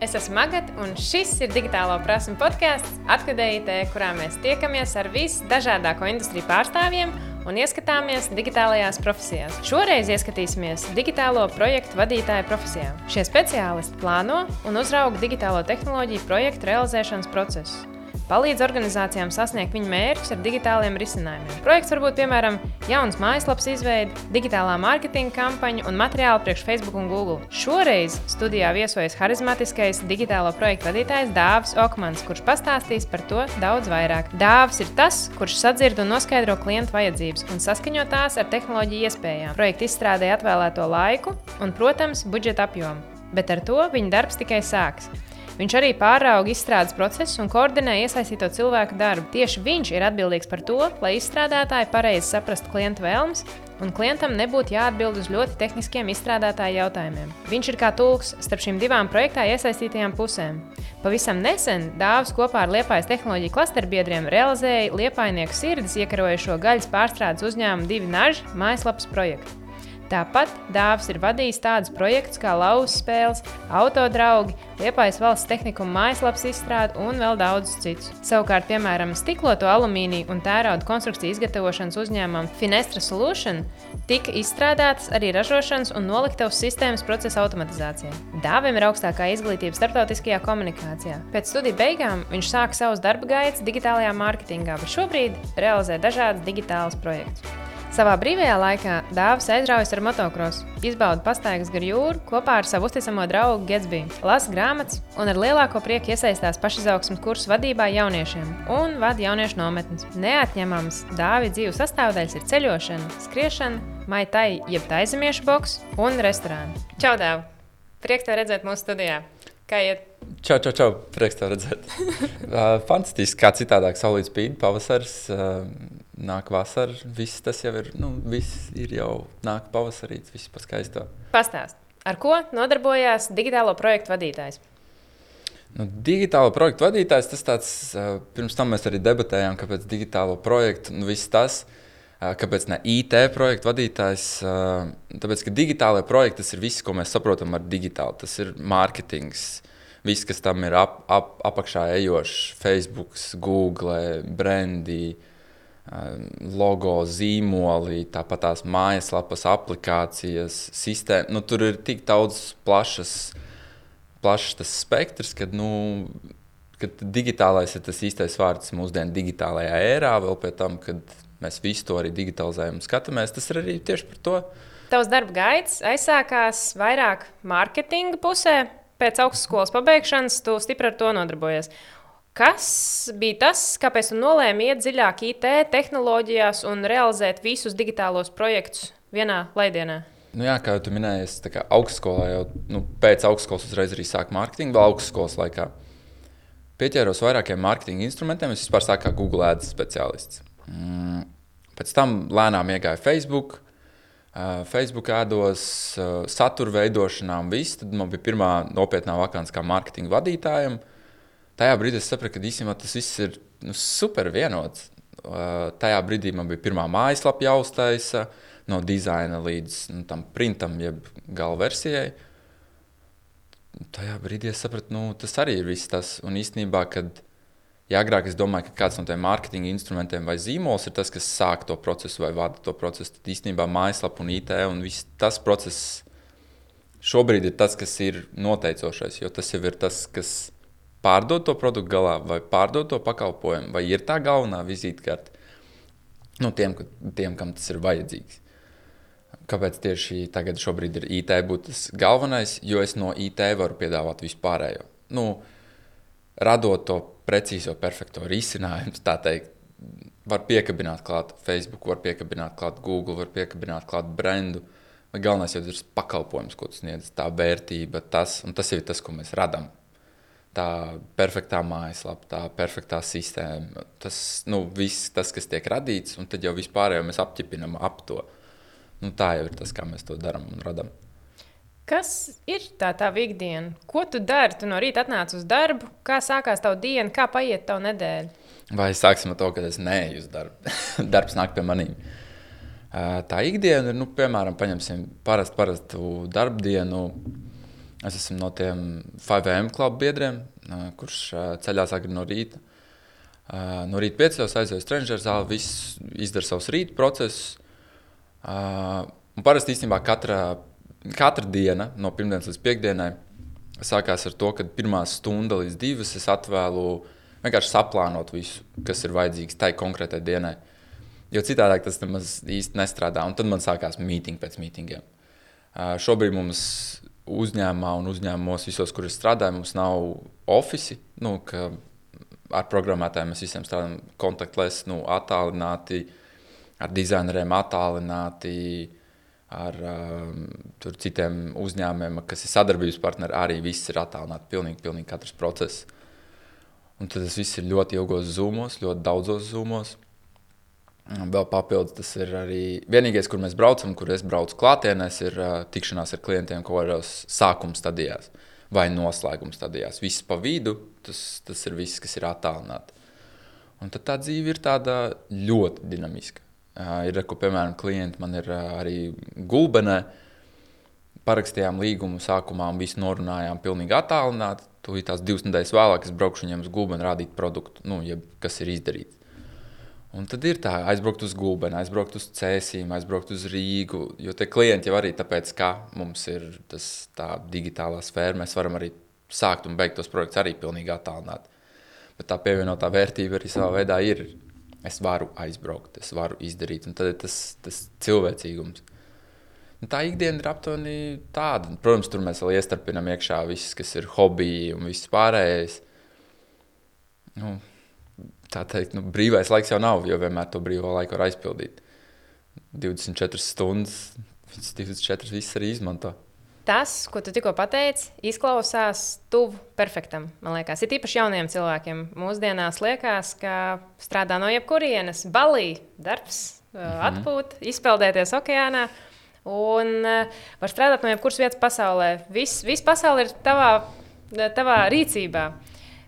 Es esmu Magata, un šis ir digitālo prasmu podkāsts Atkadējītē, kurā mēs tiekamies ar visdažādāko industriju pārstāvjiem un ieskatāmies digitālajās profesijās. Šoreiz ieskatīsimies digitālo projektu vadītāju profesijā. Šie speciālisti plāno un uzrauga digitālo tehnoloģiju projektu realizēšanas procesus palīdz organizācijām sasniegt viņu mērķus ar digitāliem risinājumiem. Projekts var būt piemēram jauns mājaslapas izveide, digitālā mārketinga kampaņa un materiāli priekš Facebook un Google. Šoreiz studijā viesojas harizmātiskais digitālo projektu vadītājs Dāvis Okmans, kurš pastāstīs par to daudz vairāk. Dāvis ir tas, kurš sadzird un noskaidro klientu vajadzības un saskaņo tās ar tehnoloģiju iespējām, projekta izstrādē atvēlēto laiku un, protams, budžeta apjomu. Bet ar to viņa darbs tikai sākas. Viņš arī pārauga izstrādes procesu un koordinē iesaistīto cilvēku darbu. Tieši viņš ir atbildīgs par to, lai izstrādātāji pareizi saprastu klienta vēlmes un klientam nebūtu jāatbild uz ļoti tehniskiem izstrādātāju jautājumiem. Viņš ir kā tulks starp šīm divām projektā iesaistītajām pusēm. Pavisam nesen Dāvis kopā ar Liepājas tehnoloģiju klasterbiedriem realizēja Liepājnieku sirdis iekarojušo gaļas pārstrādes uzņēmumu divi naži mājaslapas projektu. Tāpat Dāvis ir vadījis tādus projektus kā lausa spēles, autodraugi, Liepājas valsts tehnikuma mājaslapas izstrāde un vēl daudzus citus. Savukārt, piemēram, stikloto alumīniju un tērauda konstrukciju izgatavošanas uzņēmumam Finestra Solution tika izstrādātas arī ražošanas un noliktavas sistēmas procesa automatizācija. Dāvim ir augstākā izglītība starptautiskajā komunikācijā. Pēc studiju beigām viņš sāka savus darba gaitas digitālajā mārketingā, bet šobrīd realizē dažādus digitālus projektus. Savā brīvajā laikā Dāvis aizraujas ar motocrossu, izbauda pastaigas gar jūru kopā ar savu uzticamo draugu Getsbī, lasa grāmatas un ar lielāko prieku iesaistās pašizaugsmes kursu vadībā jauniešiem un vada jauniešu nometnes. Neatņemams Dāvida dzīves sastāvdaļas ir ceļošana, skriešana, maitai, jeb taizemiešu boks un restorāni. Čau, Dāvi! Prieks tev redzēt mūsu studijā! Kā iet? Čau, čau, čau. prieks tev redzēt. uh, fantastiski, kā citādāk, saulīt spīd, pavasaris. Uh, nāk vasara, viss tas jau ir, nu, viss ir jau nāk pavasarīts, viss pa skaisto. Pastāst, ar ko nodarbojās digitālo projektu vadītājs? Nu, digitālo projektu vadītājs, tas tāds, pirms tam mēs arī debatējām, kāpēc digitālo projektu, nu, viss tas, kāpēc ne IT projektu vadītājs, tāpēc, ka digitālajā projektā tas ir viss, ko mēs saprotam ar digitālu, tas ir mārketings, viss, kas tam ir ap, ap, apakšā ejošs, Facebook, Google, brandi, uh, logo, zīmoli, tāpat tās mājaslapas, aplikācijas, sistēma. Nu, tur ir tik daudz plašas, plašs tas spektrs, ka nu, kad digitālais ir tas īstais vārds mūsdienu digitālajā ērā, vēl pēc tam, kad mēs visu to arī digitalizējam un skatāmies, tas ir arī tieši par to. Tavs darba gaids aizsākās vairāk mārketinga pusē. Pēc augstskolas pabeigšanas tu stipri ar to nodarbojies. Kas bija tas, kāpēc tu nolēmi iet dziļāk IT tehnoloģijās un realizēt visus digitālos projektus vienā laidienā? Nu jā, kā jau minēji, es augstskolā jau nu, pēc augstskolas uzreiz arī sāku mārketingu, vēl augstskolas laikā. Pieķēros vairākiem mārketinga instrumentiem. Es vispār sāku kā Google Ads speciālists. Mm. Pēc tam lēnām iegāju Facebook. Uh, Facebook ādos, uh, satura veidošanā un viss. Tad man bija pirmā nopietnā vakance kā mārketinga vadītājam. Tajā brīdī es sapratu, ka īstenībā tas viss ir nu, super vienots. Uh, tajā brīdī man bija pirmā mājaslapa jāuztaisa, no dizaina līdz nu, tam printam, jeb galversijai. Tajā brīdī es sapratu, nu, tas arī ir viss tas. Un īstenībā, kad ja agrāk es domāju, ka kāds no tiem mārketinga instrumentiem vai zīmols ir tas, kas sāk to procesu vai vada to procesu, tad īstenībā mājaslapa un IT un viss tas process šobrīd ir tas, kas ir noteicošais, jo tas jau ir tas, kas pārdot to produktu galā, vai pārdot to pakalpojumu, vai ir tā galvenā vizītkarte nu, tiem, tiem, kam tas ir vajadzīgs. Kāpēc tieši tagad ir IT būtu tas galvenais, jo es no IT varu piedāvāt vispārējo. Nu, radot to precīzo, perfekto risinājumu, tā teikt, var piekabināt klāt Facebook, var piekabināt klāt Google, var piekabināt klāt brandu. Galvenais jau ir pakalpojums, ko tas sniedz, tā vērtība, tas, un tas ir tas, ko mēs radām tā perfektā mājaslapa, tā perfektā sistēma. Tas nu, viss, tas, kas tiek radīts, un tad jau vispārējo mēs apķipinām ap to. Nu, tā jau ir tas, kā mēs to darām un radām. Kas ir tā tā ikdiena? Ko tu dari? Tu no rīta atnāc uz darbu, kā sākās tava diena, kā paiet tava nedēļa? Vai sāksim ar to, ka es neeju uz darbu? Darbs nāk pie maniem. Tā ikdiena ir, nu, piemēram, paņemsim parastu, parastu darbu dienu Es esmu no tiem 5M klubu biedriem, kurš ceļās agri no rīta. No rīta piecos aizjūtu uz treniņu zāli, viss izdara savus rīta procesus. Un parasti īstenībā katra, katra diena, no pirmdienas līdz piekdienai, sākās ar to, ka pirmā stunda līdz divas es atvēlu vienkārši saplānot visu, kas ir vajadzīgs tai konkrētai dienai. Jo citādi tas nemaz īsti nestrādā. Un tad man sākās mītīņi pēc mītīņiem. Šobrīd mums uzņēmumā un uzņēmumos, visos, kur es strādāju, mums nav oficiāli. Nu, ar programmētājiem mēs visiem strādājam kontaktless, nu, attālināti, ar dizaineriem attālināti, ar um, citiem uzņēmumiem, kas ir sadarbības partneri, arī viss ir attālināti. Pilnīgi, pilnīgi katrs process. Un tad tas viss ir ļoti ilgos zūmos, ļoti daudzos zūmos. Vēl papildus tas ir arī vienīgais, kur mēs braucam, kur es braucu klātienēs, ir uh, tikšanās ar klientiem kaut kādos sākuma stadijās vai noslēguma stadijās. Viss pa vidu, tas, tas ir viss, kas ir attālināti. Un tad tā dzīve ir tāda ļoti dinamiska. Uh, ir, ko, piemēram, klienti man ir uh, arī gulbenē. Parakstījām līgumu sākumā un visu norunājām pilnīgi attālināti. Tūlīt tās divas nedēļas vēlāk es braukšu viņiem uz gulbeni rādīt produktu, nu, jeb, kas ir izdarīts. Un tad ir tā, aizbraukt uz Gulbenu, aizbraukt uz Cēsīm, aizbraukt uz Rīgu. Jo tie klienti jau arī tāpēc, ka mums ir tas, tā digitālā sfēra, mēs varam arī sākt un beigt tos projektus arī pilnīgi attālināt. Bet tā pievienotā vērtība arī savā veidā ir. Es varu aizbraukt, es varu izdarīt, un tad ir tas, tas cilvēcīgums. Un tā ikdiena ir aptuveni tāda. Protams, tur mēs vēl iestarpinām iekšā viss, kas ir hobiji un viss pārējais. Nu, tā teikt, nu, brīvais laiks jau nav, jo vienmēr to brīvo laiku var aizpildīt. 24 stundas, 24 viss arī izmanto. Tas, ko tu tikko pateici, izklausās tuvu perfektam. Man liekas, ir īpaši jauniem cilvēkiem. Mūsdienās liekas, ka strādā no jebkurienes, balī, darbs, mm -hmm. atpūta, izpeldēties okeānā. Un uh, var strādāt no jebkuras vietas pasaulē. Viss vis pasaule ir tavā, tavā rīcībā.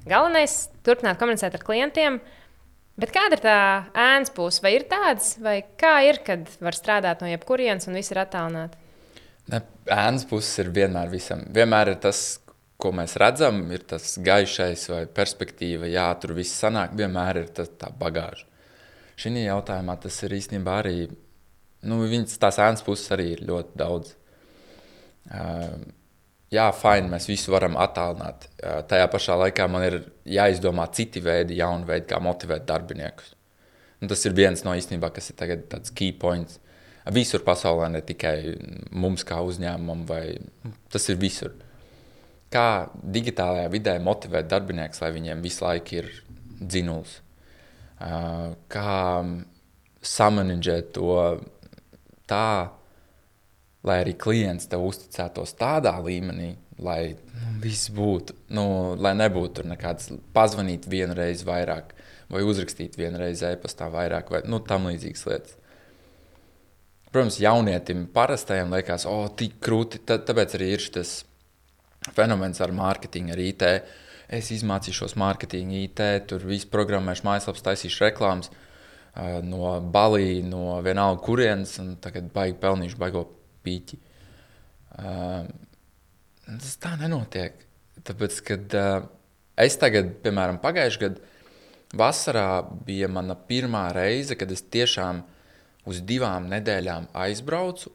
Galvenais ir turpināt komunicēt ar klientiem. Bet kāda ir tā ēnas puse? Vai ir tāds, vai kā ir, kad var strādāt no jebkurienes un viss ir attālināti? Ēnas puses ir vienmēr visam. Vienmēr ir tas, ko mēs redzam, ir tas gaišais vai perspektīva, jā, tur viss sanāk, vienmēr ir tas, tā bagāža. Šī jautājumā tas ir īstenībā arī, nu, viņas tās ēnas puses arī ir ļoti daudz. Uh, jā, fini, mēs visu varam attālināt. Tajā pašā laikā man ir jāizdomā citi veidi, jauni veidi, kā motivēt darbiniekus. Un tas ir viens no īstenībā, kas ir tagad tāds key points. Visur pasaulē, ne tikai mums kā uzņēmumam, vai tas ir visur. Kā digitālajā vidē motivēt darbiniekus, lai viņiem visu laiku ir dzinuls. Kā samanģēt to tā, lai arī klients tev uzticētos tādā līmenī, lai nu, viss būtu, nu, lai nebūtu nekāds pazvanīt vienu reizi vairāk, vai uzrakstīt vienu reizi e-pastā vairāk, vai nu, tam līdzīgas lietas. Protams, jaunietim parastajam liekas, o, oh, tik krūti, tā, tāpēc arī ir šis fenomens ar mārketingu, ar IT. Es izmācīšos mārketingu, IT, tur visu programmēšu, mājaslapas, taisīšu reklāmas no balī, no vienalga kurienes, un tagad baigi pelnīšu baigo pīķi. Uh, tas tā nenotiek. Tāpēc, kad uh, es tagad, piemēram, pagājušajā gadā, vasarā bija mana pirmā reize, kad es tiešām uz divām nedēļām aizbraucu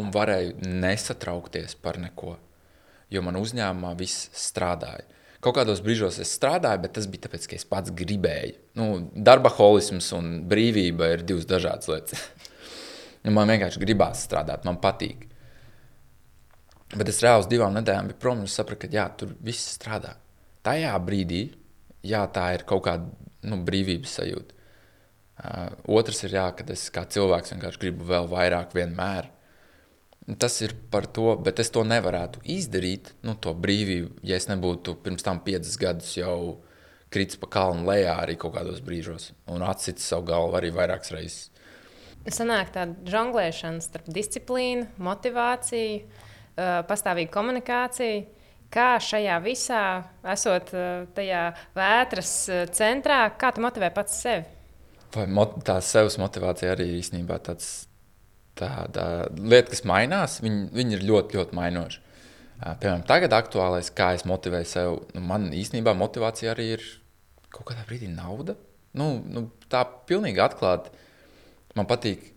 un varēju nesatraukties par neko. Jo man uzņēmumā viss strādāja. Kaut kādos brīžos es strādāju, bet tas bija tāpēc, ka es pats gribēju. Nu, darba holisms un brīvība ir divas dažādas lietas. Ja man vienkārši gribās strādāt, man patīk. Bet es reāli uz divām nedēļām biju prom un sapratu, ka jā, tur viss strādā. Tajā brīdī, jā, tā ir kaut kāda nu, brīvības sajūta. Uh, otrs ir, jā, kad es kā cilvēks vienkārši gribu vēl vairāk, vienmēr. Tas ir par to, bet es to nevarētu izdarīt, nu, to brīvību, ja es nebūtu pirms tam piecus gadus jau kritis pa kalnu lejā arī kaut kādos brīžos un atsitis savu galvu arī vairākas reizes sanāk tāda žonglēšana starp disciplīnu, motivāciju, pastāvīgu komunikāciju. Kā šajā visā, esot tajā vētras centrā, kā tu motivē pats sevi? Vai tā sevs motivācija arī īstenībā tāds, tāda lieta, kas mainās, viņi, viņi ir ļoti, ļoti mainoši. Piemēram, tagad aktuālais, kā es motivēju sev, nu, man īstenībā motivācija arī ir kaut kādā brīdī nauda. Nu, nu, tā pilnīgi atklāti man patīk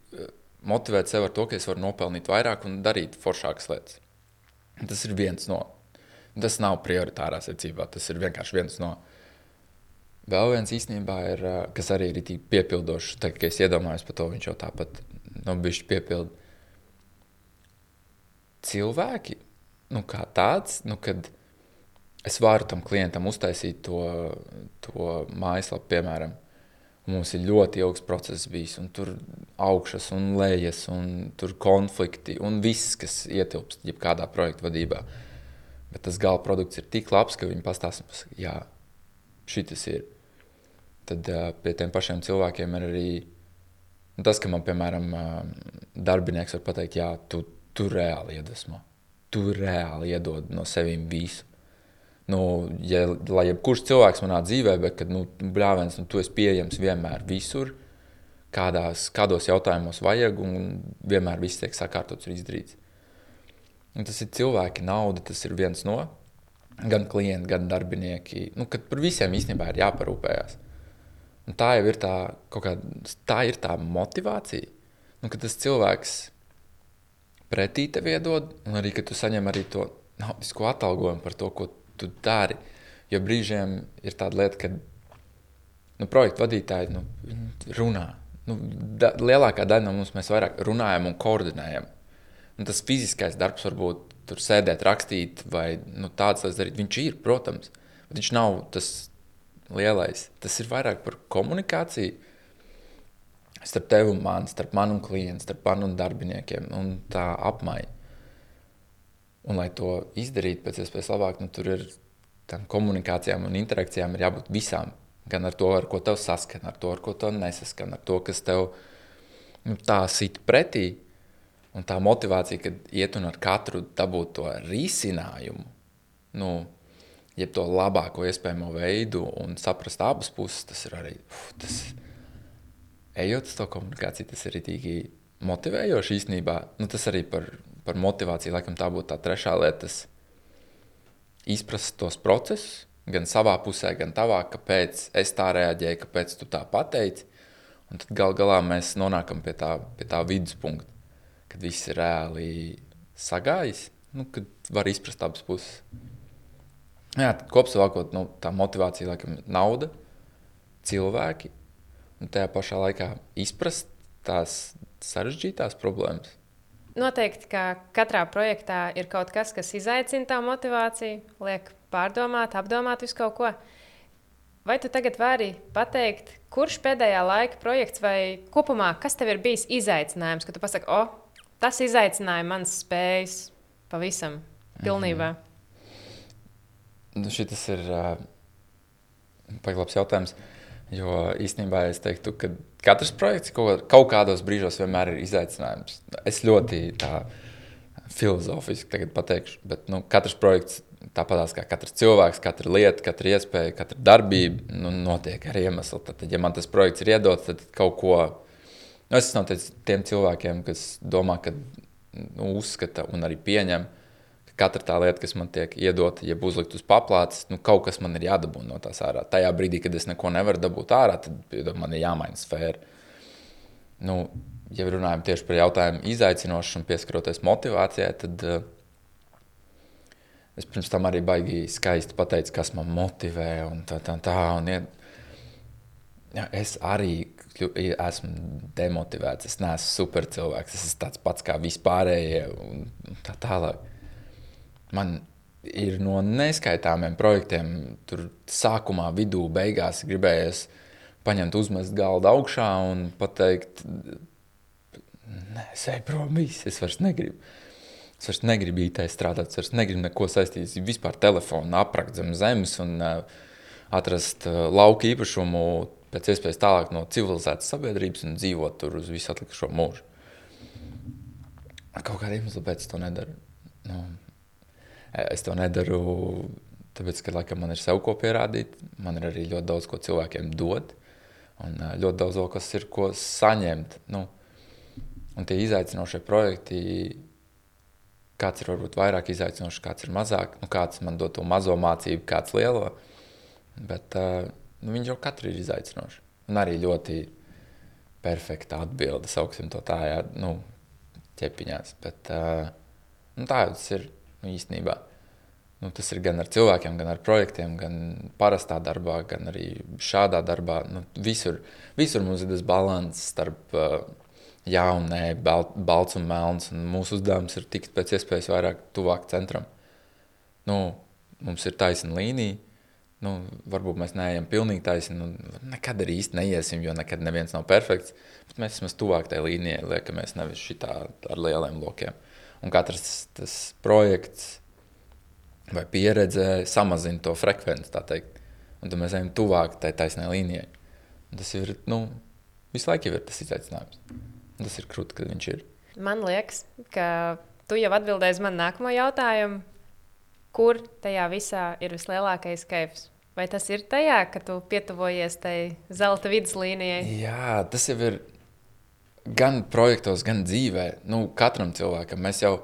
motivēt sevi ar to, ka es varu nopelnīt vairāk un darīt foršākas lietas. Tas ir viens no. Tas nav prioritārā secībā. Tas ir vienkārši viens no. Vēl viens īstenībā ir, kas arī ir tik piepildošs. Tagad, kad es iedomājos par to, viņš jau tāpat nu, bija piepildījis. Cilvēki, nu, kā tāds, nu, kad es varu tam klientam uztaisīt to, to mājaslapu, piemēram, Mums ir ļoti ilgs process bijis, un tur augšas un lejas, un tur konflikti, un viss, kas ietilpst jebkādā projekta vadībā. Bet tas gala produkts ir tik labs, ka viņi pastāsta, jā, šis ir. Tad uh, pie tiem pašiem cilvēkiem ir arī nu, tas, ka man, piemēram, uh, darbinieks var pateikt, jā, tu, tu reāli iedvesmo. Tu reāli iedod no sevis visu nu, ja, lai jebkurš cilvēks manā dzīvē, bet kad nu, brālēns, nu, tu esi pieejams vienmēr, visur, kādās, kādos jautājumos vajag, un vienmēr viss tiek sakārtots un izdarīts. Un tas ir cilvēki, nauda, tas ir viens no, gan klienti, gan darbinieki, nu, kad par visiem īstenībā ir jāparūpējās. Un tā jau ir tā, kā, tā ir tā motivācija, nu, ka tas cilvēks pretī tev iedod, un arī, ka tu saņem arī to naudisko atalgojumu par to, ko tu dari. Jo brīžiem ir tāda lieta, ka nu, projektu vadītāji nu, runā. Nu, da, lielākā daļa no mums mēs vairāk runājam un koordinējam. Un tas fiziskais darbs, varbūt tur sēdēt, rakstīt, vai nu, tādas lietas darīt, viņš ir, protams. Bet viņš nav tas lielais. Tas ir vairāk par komunikāciju starp tevi un mani, starp mani un klientu, starp mani un darbiniekiem un tā apmaiņa. Un, lai to izdarītu pēc iespējas labāk, nu, tur ir tam komunikācijām un interakcijām jābūt visām. Gan ar to, ar ko tev saskan, ar to, ar ko tev nesaskan, ar to, kas tev nu, tā sit pretī. Un tā motivācija, kad iet un ar katru dabūt to risinājumu, nu, jeb to labāko iespējamo veidu un saprast abas puses, tas ir arī, uf, tas, ejot uz to komunikāciju, tas ir arī motivējoši īstenībā. Nu, tas arī par par motivāciju, laikam tā būtu tā trešā lieta. Izprast tos procesus, gan savā pusē, gan tavā, kāpēc es tā reaģēju, kāpēc tu tā pateici. Un tad gal galā mēs nonākam pie tā, pie tā viduspunkta, kad viss ir reāli sagājis, nu, kad var izprast abas puses. Jā, kopsavilkot, nu, tā motivācija, laikam, ir nauda, cilvēki, un tajā pašā laikā izprast tās sarežģītās problēmas. Noteikti, ka katrā projektā ir kaut kas, kas izaicina tā motivāciju, liek pārdomāt, apdomāt visu kaut ko. Vai tu tagad vari pateikt, kurš pēdējā laika projekts vai kopumā, kas tev ir bijis izaicinājums, ka tu pasaki, o, oh, tas izaicināja manas spējas pavisam pilnībā? Mm nu, šis ir uh, paglabs jautājums. Jo īstenībā es teiktu, ka katrs projekts kaut, kaut kādos brīžos vienmēr ir izaicinājums. Es ļoti tā filozofiski pateikšu, bet nu, katrs projekts tāpat kā katrs cilvēks, katra lieta, katra iespēja, katra darbība nu, notiek ar iemeslu. Tad, ja man tas projekts ir iedots, tad kaut ko. Nu, es esmu no tiem cilvēkiem, kas domā, ka nu, uzskata un arī pieņem, katra tā lieta, kas man tiek iedota, jeb uzlikt uz paplātes, nu, kaut kas man ir jādabū no tās ārā. Tajā brīdī, kad es neko nevaru dabūt ārā, tad man ir jāmaina sfēra. Nu, ja runājam tieši par jautājumu izaicinošu un pieskaroties motivācijai, tad uh, es pirms tam arī baigi skaisti pateicu, kas man motivē un tā, tā, tā. Un, ja, es arī esmu demotivēts, es neesmu super cilvēks, es esmu tāds pats kā vispārējie un tā tālāk man ir no neskaitāmiem projektiem, tur sākumā, vidū, beigās gribējies paņemt, uzmest galdu augšā un pateikt, nē, eju prom, viss, es vairs negribu. Es vairs negribu IT strādāt, es vairs negribu neko saistīt vispār telefonu, aprakt zem zemes un uh, atrast uh, lauka īpašumu pēc iespējas tālāk no civilizētas sabiedrības un dzīvot tur uz visu atlikušo mūžu. Kaut kādiem iemesliem pēc to nedaru. Nu, Es to nedaru, tāpēc, ka laikam, man ir sev ko pierādīt. Man ir arī ļoti daudz ko cilvēkiem dot, un ļoti daudz vēl kas ir ko saņemt. Nu, un tie izaicinošie projekti, kāds ir varbūt vairāk izaicinošs, kāds ir mazāk, nu, kāds man dod to mazo mācību, kāds lielo. Bet uh, nu, viņš jau katru ir izaicinošs. Un arī ļoti perfekta atbilde, sauksim to tā, jā, nu, ķepiņās. Bet uh, nu, tā jau tas ir nu, īstenībā. Nu, tas ir gan ar cilvēkiem, gan ar projektiem, gan parastā darbā, gan arī šādā darbā. Nu, visur, visur mums ir tas līdzsvars starp uh, jā un nē, bal, balts un melns. Un mūsu uzdevums ir tikt pēc iespējas vairāk tuvāk centram. Nu, mums ir taisna līnija. Nu, varbūt mēs neejam pilnīgi taisni. Nu, nekad arī īsti neiesim, jo nekad neviens nav perfekts. Bet mēs esam tuvāk tajā līnijai, liekamies nevis šitā ar lieliem lokiem. Un katrs tas projekts vai pieredze samazina to frekvenci. Un tad mēs ejam tuvāk tai taisnai līnijai. Un tas ir nu, visu laiku ir tas izaicinājums. Un tas ir krūti, kad viņš ir. Man liekas, ka tu jau atbildēji uz manu nākamo jautājumu. Kur tajā visā ir vislielākais kaifs? Vai tas ir tajā, ka tu pietuvojies tai zelta viduslīnijai? Jā, tas jau ir gan projektos, gan dzīvē. Nu, katram cilvēkam mēs jau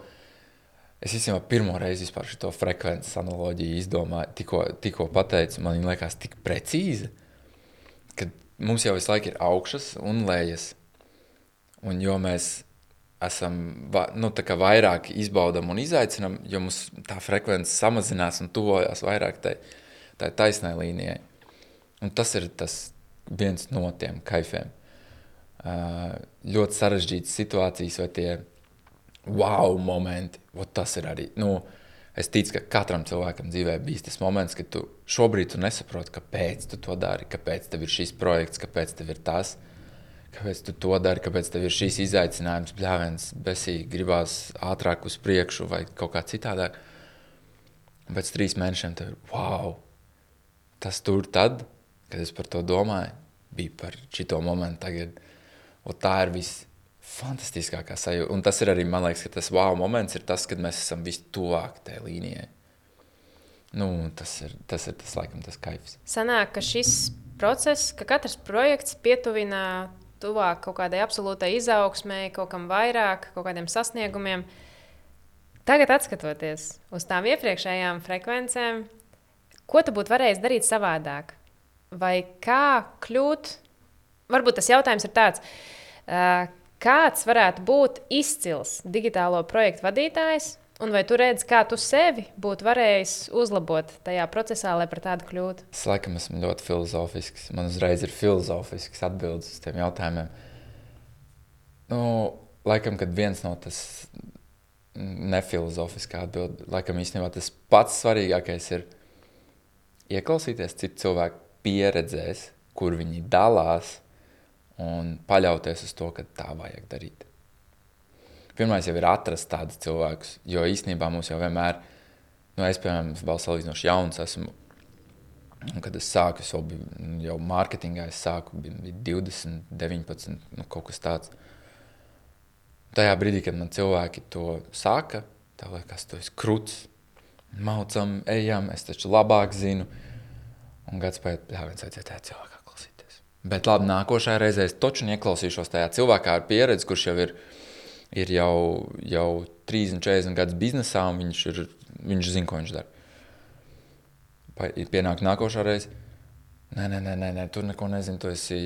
Es īstenībā pirmo reizi vispār šo frekvences analoģiju izdomāju, tikko, tikko pateicu, man viņa liekas tik precīza, ka mums jau visu laiku ir augšas un lejas. Un jo mēs esam nu, vairāk izbaudām un izaicinām, jo mums tā frekvence samazinās un tuvojas vairāk tai, tai taisnai līnijai. Un tas ir tas viens no tiem kaifiem. Uh, ļoti sarežģītas situācijas vai tie wow momenti. Ot, tas ir arī. Nu, es ticu, ka katram cilvēkam dzīvē bija tas moments, kad tu šobrīd tu nesaproti, kāpēc tu to dari, kāpēc tev ir šis projekts, kāpēc tev ir tas. Kāpēc tu to dari, kāpēc tev ir šīs izaicinājums, bļāviens, besīgi, gribās ātrāk uz priekšu vai kaut kā citādāk. Pēc trīs mēnešiem tev ir wow! Tas tur tad, kad es par to domāju, bija par šito momentu. Tagad, tā ir viss fantastiskākā sajūta. Un tas ir arī, man liekas, tas wow moments, ir tas, kad mēs esam vistuvāk tajā līnijai. Nu, tas ir tas, ir, tas laikam, tas kaifs. Sanāk, ka šis process, ka katrs projekts pietuvina tuvāk kaut kādai absolūtai izaugsmēji, kaut kam vairāk, kaut kādiem sasniegumiem. Tagad, skatoties uz tām iepriekšējām frekvencēm, ko tu būtu varējis darīt savādāk? Vai kā kļūt? Varbūt tas jautājums ir tāds, Kāds varētu būt izcils digitālo projektu vadītājs, un vai tu redzi, kā tu sevi būtu varējis uzlabot tajā procesā, lai par tādu kļūtu? Es laikam esmu ļoti filozofisks. Man uzreiz ir filozofisks atbildes uz tiem jautājumiem. Nu, laikam, kad viens no tas nefilozofiskā atbilde, laikam īstenībā tas pats svarīgākais ir ieklausīties citu cilvēku pieredzēs, kur viņi dalās un paļauties uz to, ka tā vajag darīt. Pirmais jau ir atrast tādus cilvēkus, jo īstenībā mums jau vienmēr, nu, es, piemēram, vēl salīdzinoši jauns esmu, un kad es sāku, es jau biju nu, jau mārketingā, es sāku, bija 20, 19, nu, kaut kas tāds. Tajā brīdī, kad man cilvēki to saka, tā liekas, tu esi kruts, maucam, ejam, es taču labāk zinu, un gads pēc, jā, viens aiziet tā cilvēkā Bet labi, nākošajā reizē es toču ieklausīšos tajā cilvēkā ar pieredzi, kurš jau ir, ir jau, jau 30, 40 gadus biznesā, un viņš, ir, viņš zina, ko viņš dara. Pienāk nākošā reize. Nē, nē, nē, nē, nē, tu neko nezini. Tu esi,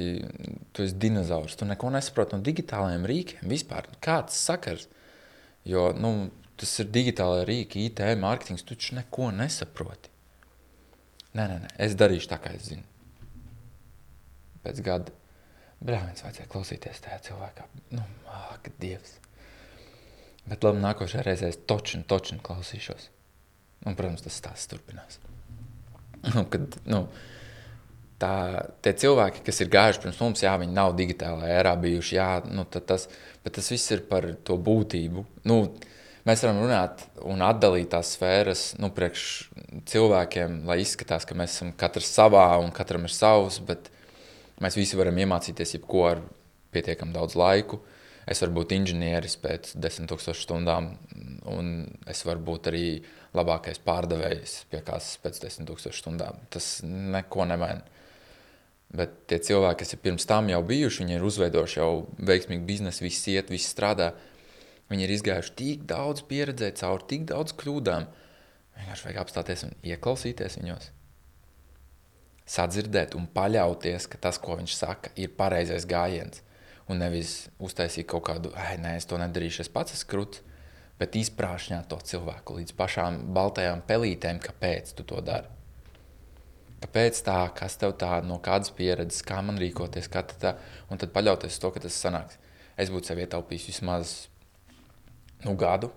tu esi dinozaurs. Tu neko nesaproti no digitālajiem rīkiem vispār. Kāds sakars? Jo nu, tas ir digitālai rīki, IT, mārketings. Tu taču neko nesaproti. Nē, nē, nē, es darīšu tā, kā es zinu pēc gada. Brāļs vajadzēja klausīties tajā cilvēkā. Nu, ak, Dievs. Bet labi, nākošajā reizē es točinu, točinu klausīšos. Un, protams, tas stāsts turpinās. Nu, kad, nu, tā, tie cilvēki, kas ir gājuši pirms mums, jā, viņi nav digitālajā erā bijuši, jā, nu, tas, bet tas viss ir par to būtību. Nu, mēs varam runāt un atdalīt tās sfēras nu, priekš cilvēkiem, lai izskatās, ka mēs esam katrs savā un katram ir savs, bet Mēs visi varam iemācīties jebko ar pietiekami daudz laiku. Es varu būt inženieris pēc 10,000 stundām, un es varu būt arī labākais pārdevējs pie kādas pēc 10,000 stundām. Tas neko nemaina. Bet tie cilvēki, kas ir pirms tam jau bijuši, viņi ir uzveidojuši jau veiksmīgu biznesu, viss iet, viss strādā. Viņi ir izgājuši tik daudz pieredzē, cauri tik daudz kļūdām. Vienkārši vajag apstāties un ieklausīties viņos. Sadzirdēt un paļauties, ka tas, ko viņš saka, ir pareizais gājiens. Un nevis uztaisīt kaut kādu, ah, nē, es to nedarīšu, es pats esmu krūts, bet izprāšņāt to cilvēku līdz pašām baltajām pelītēm, kāpēc tu to dari. Kāpēc tā, kas tev tā, no kādas pieredzes, kā man rīkoties, kā tā, un tad paļauties uz to, ka tas sanāks. Es būtu sev ietaupījis vismaz nu, gadu,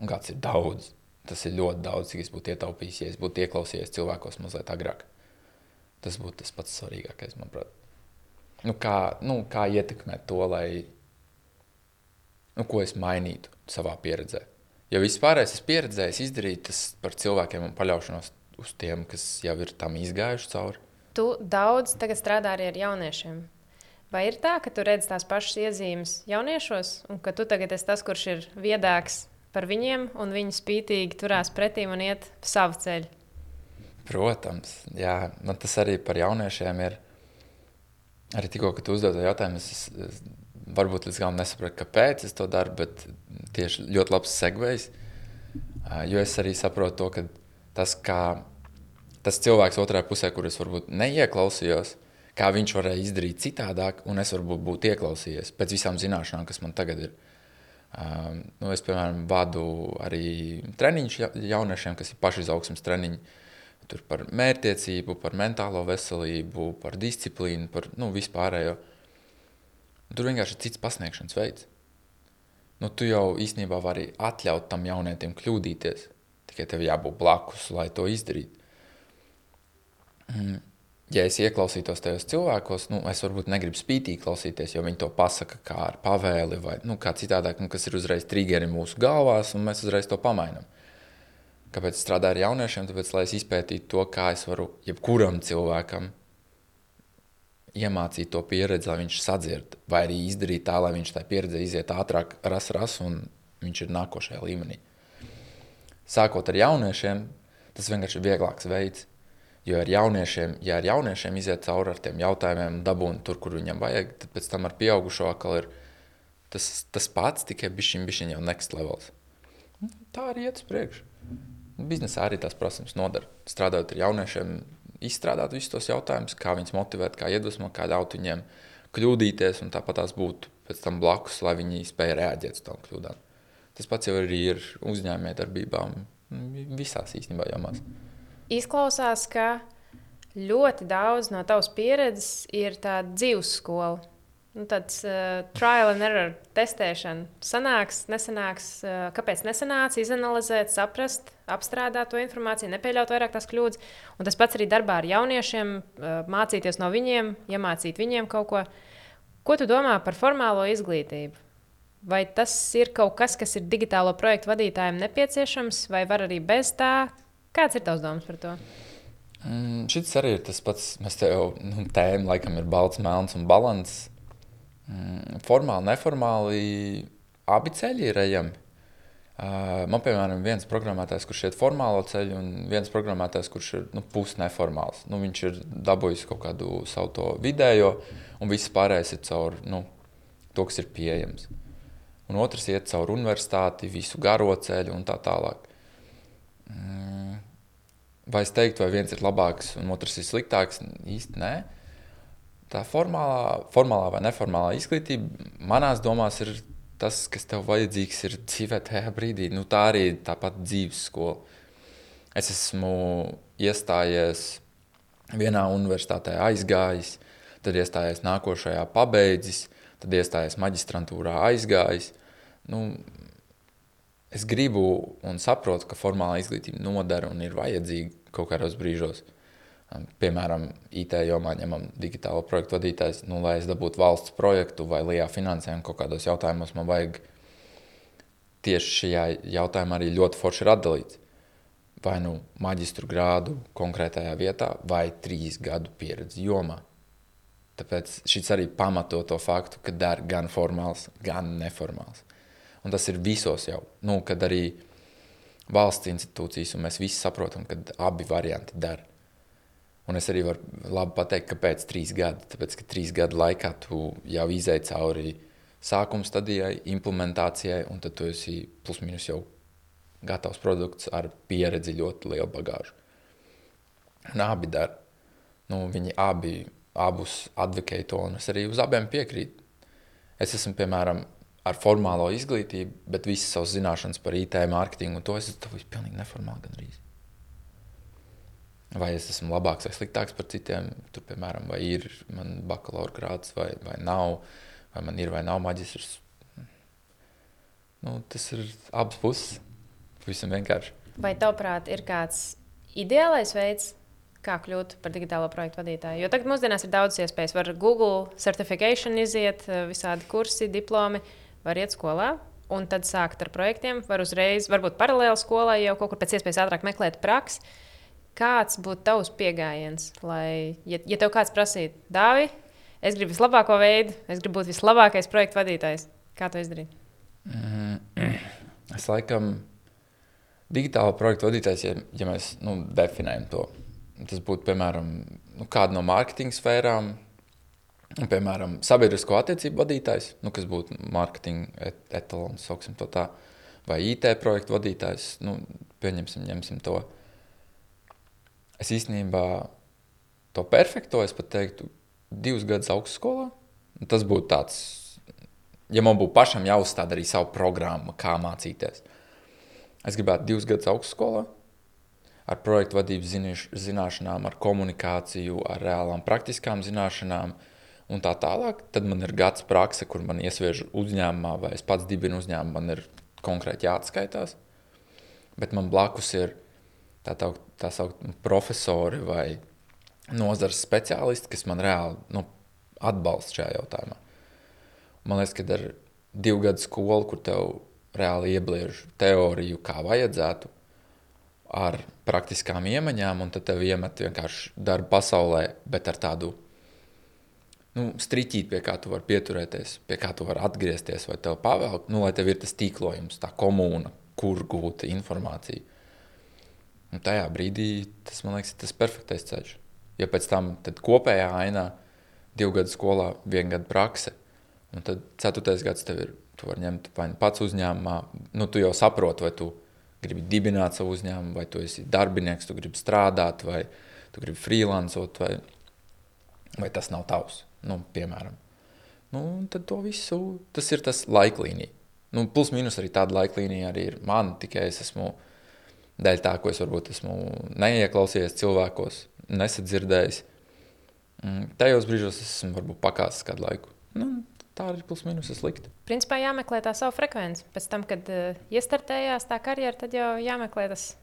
un gads ir daudz. Tas ir ļoti daudz, cik es būtu ietaupījis, ja es būtu ieklausījies cilvēkos mazliet agrāk. Tas būtu tas pats svarīgākais, manuprāt. Nu, kā, nu, kā ietekmēt to, lai nu, ko es mainītu savā pieredzē. Ja vispār es esmu pieredzējis izdarīt tas par cilvēkiem un paļaušanos uz tiem, kas jau ir tam izgājuši cauri. Tu daudz strādā arī ar jauniešiem. Vai ir tā, ka tu redz tās pašas iezīmes jauniešos, un ka tu tagad esi tas, kurš ir viedāks par viņiem, un viņi spītīgi turās pretī un iet savu ceļu? Protams, jā, man tas arī par jauniešiem ir. Arī tikko, kad uzdod to jautājumu, es, es varbūt līdz galam nesapratu, kāpēc es to daru, bet tieši ļoti labs segvejs. Jo es arī saprotu to, ka tas, kā tas cilvēks otrajā pusē, kurus varbūt neieklausījos, kā viņš varēja izdarīt citādāk, un es varbūt būtu ieklausījies pēc visām zināšanām, kas man tagad ir. Nu, es, piemēram, vadu arī treniņus jauniešiem, kas ir pašizaugsmes treniņi. Tur par mērķtiecību, par mentālo veselību, par disciplīnu, par nu, vispārējo. Tur vienkārši ir cits pasniegšanas veids. Nu, tu jau īstenībā vari atļaut tam jaunietim kļūdīties. Tikai tev jābūt blakus, lai to izdarītu. Mm ja es ieklausītos tajos cilvēkos, nu, es varbūt negribu spītīgi klausīties, jo viņi to pasaka kā ar pavēli vai nu, kā citādāk, nu, kas ir uzreiz triggeri mūsu galvās, un mēs uzreiz to pamainām. Kāpēc strādāju ar jauniešiem? Tāpēc, lai es izpētītu to, kā es varu jebkuram cilvēkam iemācīt to pieredzi, lai viņš sadzird, vai arī izdarīt tā, lai viņš tā pieredze iziet ātrāk, ras, ras, un viņš ir nākošajā līmenī. Sākot ar jauniešiem, tas vienkārši ir vieglāks veids Jo ar jauniešiem, ja ar jauniešiem iziet cauri ar tiem jautājumiem, dabūt tur, kur viņam vajag, tad pēc tam ar pieaugušo atkal ir tas, tas pats, tikai bišķiņ, bišķiņ jau next levels. Tā arī iet uz priekšu. Biznesā arī tās prasības nodara. Strādājot ar jauniešiem, izstrādāt visus tos jautājumus, kā viņus motivēt, kā iedvesmot, kā ļaut viņiem kļūdīties, un tāpat tās būtu pēc tam blakus, lai viņi spēj reaģēt uz tām kļūdām. Tas pats jau arī ir uzņēmējdarbībām visās īstenībā jomās. Izklausās, ka ļoti daudz no tavas pieredzes ir tāda dzīves skola. Nu, tāds uh, trial and error testēšana. Sanāks, nesanāks, uh, kāpēc nesanāca, izanalizēt, saprast, apstrādāt to informāciju, nepieļaut vairāk tās kļūdas. Un tas pats arī darbā ar jauniešiem, uh, mācīties no viņiem, iemācīt viņiem kaut ko. Ko tu domā par formālo izglītību? Vai tas ir kaut kas, kas ir digitālo projektu vadītājiem nepieciešams, vai var arī bez tā? Kāds ir tavs domas par to? Mm, šis arī ir tas pats. Mēs te jau nu, tēmā laikam ir balts, melns un balans. Mm, formāli, neformāli abi ceļi ir ejami. Man, piemēram, viens programmētājs, kurš iet formālo ceļu, un viens programmētājs, kurš ir nu, pusneformāls. Nu, viņš ir dabūjis kaut kādu savu vidējo, un viss pārējais ir caur nu, to, kas ir pieejams. Un otrs iet caur universitāti, visu garo ceļu un tā tālāk. Mm. Vai es teiktu, vai viens ir labāks un otrs ir sliktāks? Īsti nē. Tā formālā, formālā vai neformālā izglītība manās domās ir tas, kas tev vajadzīgs ir dzīvē tajā brīdī. Nu, tā arī ir tāpat dzīves skola. Es esmu iestājies vienā universitātē, aizgājis, tad iestājies nākošajā, pabeidzis, tad iestājies maģistrantūrā, aizgājis. Nu, es gribu un saprotu, ka formālā izglītība nodara un ir vajadzīga kaut kādos brīžos. Um, piemēram, IT jomā ņemam digitālo projektu vadītājs, nu, lai es dabūtu valsts projektu vai lielā finansējumu kaut kādos jautājumos, man vajag tieši šajā jautājumā arī ļoti forši ir atdalīts. Vai nu maģistru grādu konkrētajā vietā, vai trīs gadu pieredzi jomā. Tāpēc šis arī pamato to faktu, ka der gan formāls, gan neformāls. Un tas ir visos jau, nu, kad arī valsts institūcijas, un mēs visi saprotam, ka abi varianti der. Un es arī varu labi pateikt, kāpēc trīs gadi. Tāpēc, ka trīs gadu laikā tu jau izēji cauri sākuma stadijai, implementācijai, un tad tu esi plus mīnus jau gatavs produkts ar pieredzi, ļoti lielu bagāžu. Un abi dara. Nu, viņi abi abus advokēju to, un es arī uz abiem piekrītu. Es esmu, piemēram, ar formālo izglītību, bet visas savas zināšanas par IT, mārketingu un to es esmu pilnīgi neformāli gandrīz. Vai es esmu labāks vai sliktāks par citiem, tur, piemēram, vai ir man bakalaura grāds vai, vai nav, vai man ir vai nav maģistrs. Nu, tas ir abas puses. Visam vienkārši. Vai tavuprāt, ir kāds ideālais veids, kā kļūt par digitālo projektu vadītāju. Jo tagad mūsdienās ir daudz iespējas. Var Google certification iziet, eh, visādi kursi, diplomi, var iet skolā. Un tad sākt ar projektiem, var uzreiz, varbūt paralēli skolai jau kaut kur pēc iespējas ātrāk meklēt praksi. Kāds būtu tavs pieejams, lai, ja, ja tev kāds prasītu, Dāvi, es gribu vislabāko veidu, es gribu būt vislabākais projektu vadītājs, kā to izdarīt? Es laikam digitālo projektu vadītājs, ja, ja mēs nu, definējam to Tas būtu, piemēram, nu, kāda no mārketinga sfērām, nu, piemēram, sabiedrisko attiecību vadītājs, nu, kas būtu mārketinga et etalons, sauksim to tā, vai IT projektu vadītājs, nu, pieņemsim, ņemsim to. Es īstenībā to perfekto, es pat teiktu, divus gadus augstskolā. Tas būtu tāds, ja man būtu pašam jāuzstāda arī savu programmu, kā mācīties. Es gribētu divus gadus augstskolā, ar projektu vadības ziniš, zināšanām, ar komunikāciju, ar reālām praktiskām zināšanām un tā tālāk. Tad man ir gads prakse, kur man iesviež uzņēmumā, vai es pats dibinu uzņēmumu, man ir konkrēti jāatskaitās. Bet man blakus ir tā, tā, tā saukt profesori vai nozares speciālisti, kas man reāli nu, atbalsta šajā jautājumā. Man liekas, ka ar divu gadu skolu, kur tev reāli iebliež teoriju, kā vajadzētu, ar praktiskām iemaņām, un tad tev iemet vienkārši darbu pasaulē, bet ar tādu nu, striķīt, pie kā tu vari pieturēties, pie kā tu vari atgriezties, vai tev pavēl, nu, lai tev ir tas tīklojums, tā komūna, kur gūt informāciju. Un tajā brīdī tas, man liekas, ir tas perfektais ceļš. Ja pēc tam kopējā ainā divu gadu skolā, viena gada prakse, un tad ceturtais gads tev ir, tu vari ņemt vai nu pats uzņēmumā, nu, tu jau saproti, vai tu gribi dibināt savu uzņēmumu, vai tu esi darbinieks, tu gribi strādāt, vai tu gribi freelancot, vai, vai tas nav tavs, nu, piemēram. Nu, tad to visu, tas ir tas laiklīnija. Nu, plus mīnus arī tāda laiklīnija arī ir man, tikai es esmu dēļ tā, ko es varbūt esmu neieklausījies cilvēkos, nesadzirdējis. Mm, tajos brīžos es esmu varbūt pakāsis kādu laiku. Nu, tā arī plus mīnus ir slikti. Principā jāmeklē tā savu frekvenci. Pēc tam, kad uh, iestartējās tā karjera, tad jau jāmeklē tas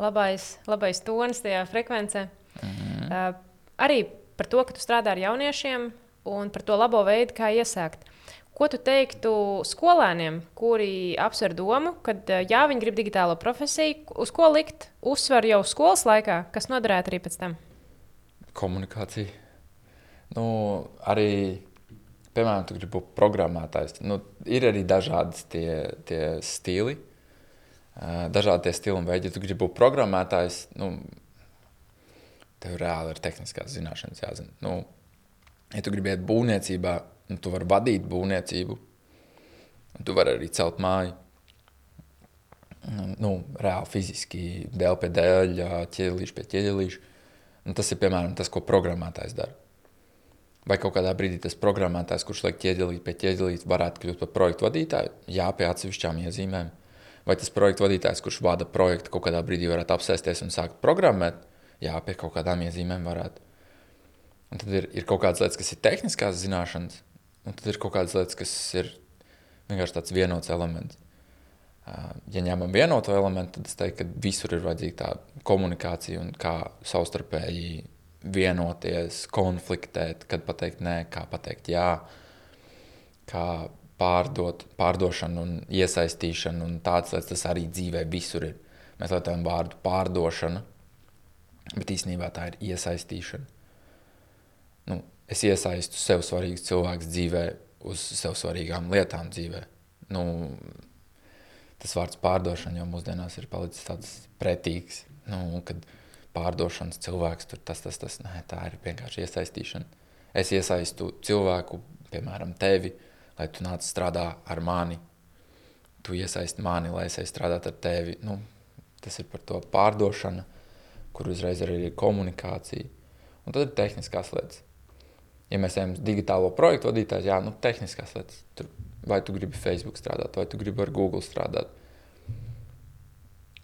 labais, labais tonis tajā frekvencē. Mm -hmm. uh, arī par to, ka tu strādā ar jauniešiem un par to labo veidu, kā iesākt. Ko tu teiktu skolēniem, kuri apsver domu, ka jā, viņi grib digitālo profesiju, uz ko likt uzsvaru jau skolas laikā, kas noderētu arī pēc tam? Komunikācija. Nu, arī piemēram, tu gribi būt programmētājs, nu, ir arī dažādi tie, tie stili. Dažādi tie stili un veidi. Ja tu gribi būt programmētājs, nu, tev reāli ir tehniskās zināšanas jāzina. Nu, ja tu gribi iet būvniecībā, nu, tu vari vadīt būvniecību, tu vari arī celt māju. Nu, reāli fiziski, dēļ pie dēļa, ķieģelīša pie ķieģelīša. Nu, tas ir piemēram tas, ko programmētājs dara. Vai kaut kādā brīdī tas programmētājs, kurš liek ķieģelīt pie ķieģelīt, varētu kļūt par projektu vadītāju? Jā, pie atsevišķām iezīmēm. Vai tas projektu vadītājs, kurš vada projektu, kaut kādā brīdī varētu apsēsties un sākt programmēt? Jā, pie kaut kādām iezīmēm varētu. Un tad ir, ir kaut kādas lietas, kas ir tehniskās zināšanas, un tad ir kaut kādas lietas, kas ir vienkārši tāds vienots elements. Ja ņemam vienoto elementu, tad es teiktu, ka visur ir vajadzīga tā komunikācija un kā savstarpēji vienoties, konfliktēt, kad pateikt nē, kā pateikt jā, kā pārdot, pārdošana un iesaistīšana un tādas lietas, tas arī dzīvē visur ir. Mēs lietojam vārdu pārdošana, bet īstenībā tā ir iesaistīšana. Nu, es iesaistu sev svarīgus cilvēkus dzīvē, uz sev svarīgām lietām dzīvē. Nu, tas vārds pārdošana jau mūsdienās ir palicis tāds pretīgs. Nu, kad, pārdošanas cilvēks, tur tas, tas, tas. Nē, tā ir vienkārši iesaistīšana. Es iesaistu cilvēku, piemēram, tevi, lai tu nāc strādā ar mani, tu iesaisti mani, lai es strādātu ar tevi. Nu, tas ir par to pārdošanu, kur uzreiz arī ir komunikācija. Un tad ir tehniskās lietas. Ja mēs ejam uz digitālo projektu vadītāju, jā, nu, tehniskās lietas. Tur, vai tu gribi Facebook strādāt, vai tu gribi ar Google strādāt.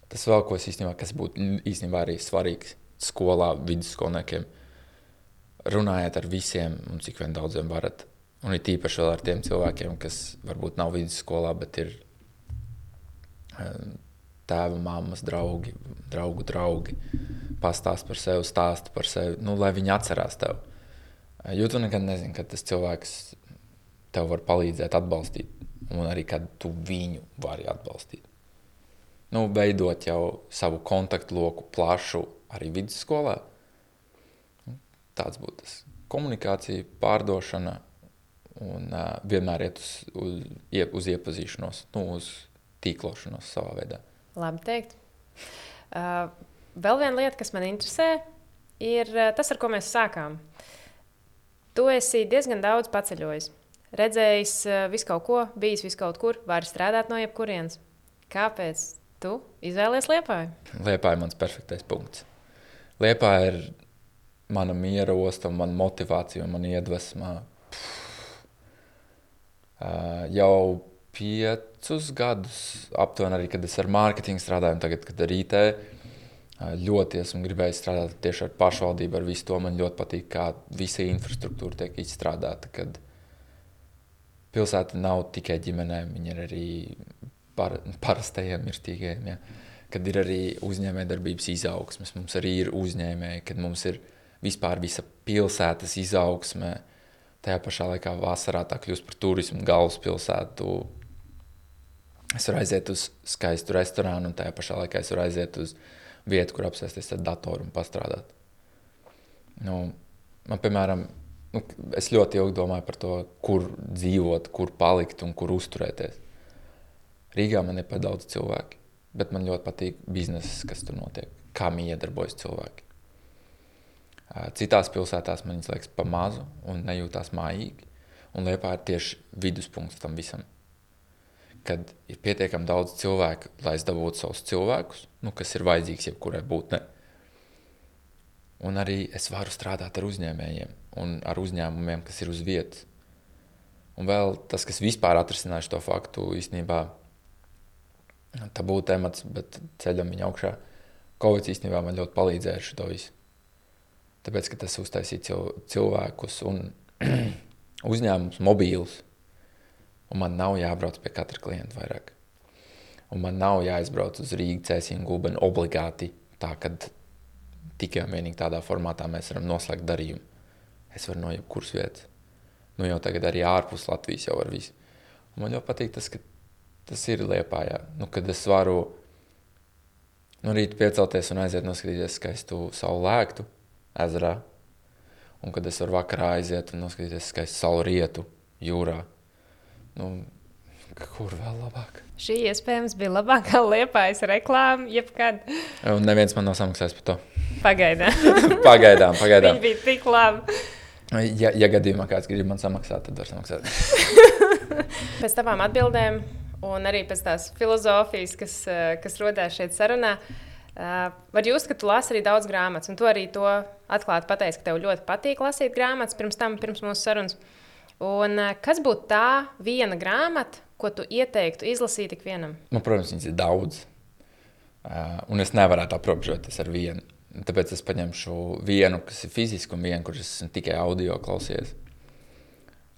Tas vēl ko es īstenībā, kas būtu īstenībā arī svarīgs skolā, vidusskolniekiem. Runājiet ar visiem, un cik vien daudziem varat. Un ir tīpaši vēl ar tiem cilvēkiem, kas varbūt nav vidusskolā, bet ir tēva, mammas, draugi, draugu draugi. Pastāst par sevi, stāst par sevi, nu, lai viņi atcerās tevi. Jo tu nekad nezini, kad tas cilvēks tev var palīdzēt, atbalstīt, un arī kad tu viņu vari atbalstīt. Nu, veidot jau savu kontaktu loku plašu arī vidusskolā. Nu, tāds būtu tas. Komunikācija, pārdošana un uh, vienmēr iet uz, uz, uz iepazīšanos, nu, uz tīklošanos savā veidā. Labi teikt. Uh, vēl viena lieta, kas man interesē, ir uh, tas, ar ko mēs sākām. Tu esi diezgan daudz paceļojis, redzējis uh, visu kaut ko, bijis visu kaut kur, vari strādāt no jebkurienes. Kāpēc tu izvēlējies Liepāju? Liepāja ir mans perfektais punkts. Liepāja ir mana miera osta, mana motivācija un mana iedvesma. Uh, jau piecus gadus, aptuveni arī, kad es ar mārketingu strādāju, tagad, kad ar IT ļoti esmu gribējis strādāt tieši ar pašvaldību, ar visu to. Man ļoti patīk, kā visa infrastruktūra tiek izstrādāta. Kad pilsēta nav tikai ģimenēm, viņa ir arī par, parastajiem mirstīgajiem. Ja. Kad ir arī uzņēmējdarbības izaugsmes, mums arī ir uzņēmēji, kad mums ir vispār visa pilsētas izaugsme. Tajā pašā laikā vasarā tā kļūst par turismu galvaspilsētu, Es varu aiziet uz skaistu restorānu, un tajā pašā laikā es varu aiziet uz vietu, kur apsēsties ar datoru un pastrādāt. Nu, man, piemēram, nu, es ļoti ilgi domāju par to, kur dzīvot, kur palikt un kur uzturēties. Rīgā man ir par daudz cilvēku, bet man ļoti patīk biznesa, kas tur notiek, kā miedarbojas cilvēki. Citās pilsētās man liekas, pa mazu un nejūtās mājīgi. Un Liepā ir tieši viduspunkts tam visam kad ir pietiekami daudz cilvēku, lai es dabūtu savus cilvēkus, nu, kas ir vajadzīgs jebkurai būtnei. Un arī es varu strādāt ar uzņēmējiem un ar uzņēmumiem, kas ir uz vietas. Un vēl tas, kas vispār atrisināja šo faktu, īstenībā tā būtu temats, bet ceļam viņa augšā. Covid īstenībā man ļoti palīdzēja šo visu. Tāpēc, ka tas uztaisīja cilvēkus un uzņēmumus mobīlus un man nav jābrauc pie katra klienta vairāk. Un man nav jāizbrauc uz Rīgas, Cēsīnu, Gulbenu obligāti, tā ka tikai un vienīgi tādā formātā mēs varam noslēgt darījumu. Es varu no jebkuras vietas. Nu jau tagad arī ārpus Latvijas jau var visu. Un man ļoti patīk tas, ka tas ir Liepājā. Nu, kad es varu no rīta piecelties un aiziet noskatīties skaistu saulu lēktu ezerā. Un kad es varu vakarā aiziet un noskatīties skaistu saulu rietu jūrā. Nu, kur vēl labāk? Šī iespējams bija labākā liepājas reklāma jebkad. Un neviens man nav samaksājis par to. Pagaidām. pagaidām, pagaidām. Viņa bija tik laba. Ja, ja gadījumā kāds grib man samaksāt, tad var samaksāt. pēc tavām atbildēm un arī pēc tās filozofijas, kas, eh, kas rodās šeit sarunā, uh, var just, ka tu lasi arī daudz grāmatas. Un tu arī to atklāti pateici, ka tev ļoti patīk lasīt grāmatas pirms tam, pirms mūsu sarunas. Un, eh, kas būtu tā viena grāmata, ko tu ieteiktu izlasīt ikvienam? Nu, protams, viņas ir daudz. Uh, un es nevaru aprobežoties ar vienu. Tāpēc es paņemšu vienu, kas ir fiziski, un vienu, kurš esmu tikai audio klausies.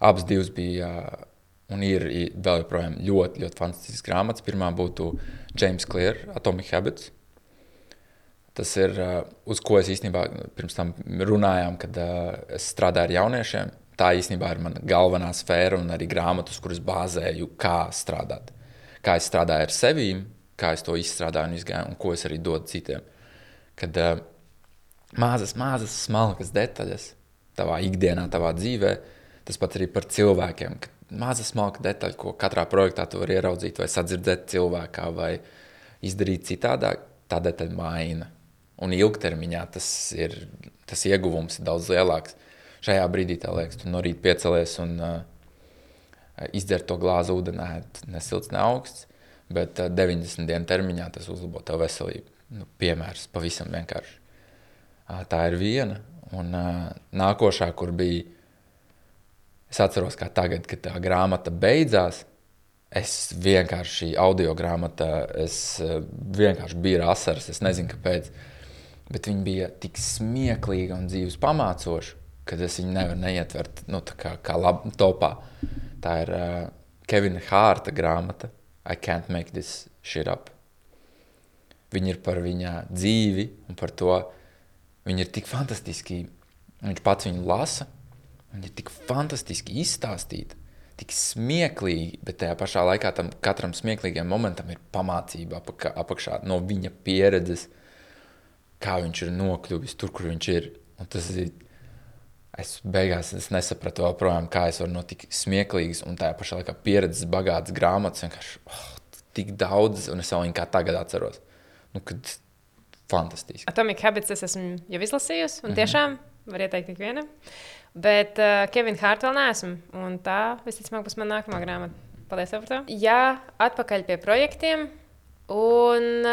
Abas divas bija uh, un ir vēl joprojām ļoti, ļoti fantastiskas grāmatas. Pirmā būtu James Clear, Atomic Habits. Tas ir uz ko es īstenībā pirms tam runājām, kad es strādāju ar jauniešiem tā īstenībā ir mana galvenā sfēra un arī grāmatas, kuras bāzēju, kā strādāt. Kā es strādāju ar sevi, kā es to izstrādāju un izgāju, un ko es arī dodu citiem. Kad uh, mazas, mazas, smalkas detaļas tavā ikdienā, tavā dzīvē, tas pat arī par cilvēkiem. Maza smalka detaļa, ko katrā projektā tu vari ieraudzīt, vai sadzirdēt cilvēkā, vai izdarīt citādāk, tā detaļa maina. Un ilgtermiņā tas, ir, tas ieguvums ir daudz lielāks šajā brīdī liekas, tu no rīta piecelies un uh, izdzert to glāzi ūdenī, ne silts, ne augsts. Bet 90 dienu termiņā tas uzlabo tev veselību. Nu, piemērs pavisam vienkārši. Tā ir viena. Un nākošā, kur bija, es atceros, kā tagad, kad tā grāmata beidzās. Es vienkārši audio grāmatā, es vienkārši biju asaras, es nezinu, kāpēc. Bet viņi bija tik smieklīgi un dzīves pamācoši, ka es viņu nevaru neietvert nu, kā, kā labi topā. Tā ir uh, Kevina Hārta grāmata I can't make this shit up. Viņi ir par viņa dzīvi un par to. Viņi ir tik fantastiski. Viņš pats viņu lasa. Viņi ir tik fantastiski izstāstīti, tik smieklīgi, bet tajā pašā laikā tam katram smieklīgam momentam ir pamācība apakā, apakšā no viņa pieredzes, kā viņš ir nokļuvis tur, kur viņš ir. Un tas ir. Es beigās es nesapratu, joprojām, kā es varu no tik smieklīgas un tajā pašā laikā pieredzes bagātas grāmatas vienkārši oh, tik daudz, un es vēl viņu kā tagad atceros. Nu, kad fantastiski. Atomic Habits es esmu jau izlasījusi, un mm -hmm. tiešām var ieteikt ikvienam. Bet uh, Kevina Hārta vēl neesmu, un tā visticamāk būs mana nākamā grāmata. Paldies par to. Jā, atpakaļ pie projektiem. Un,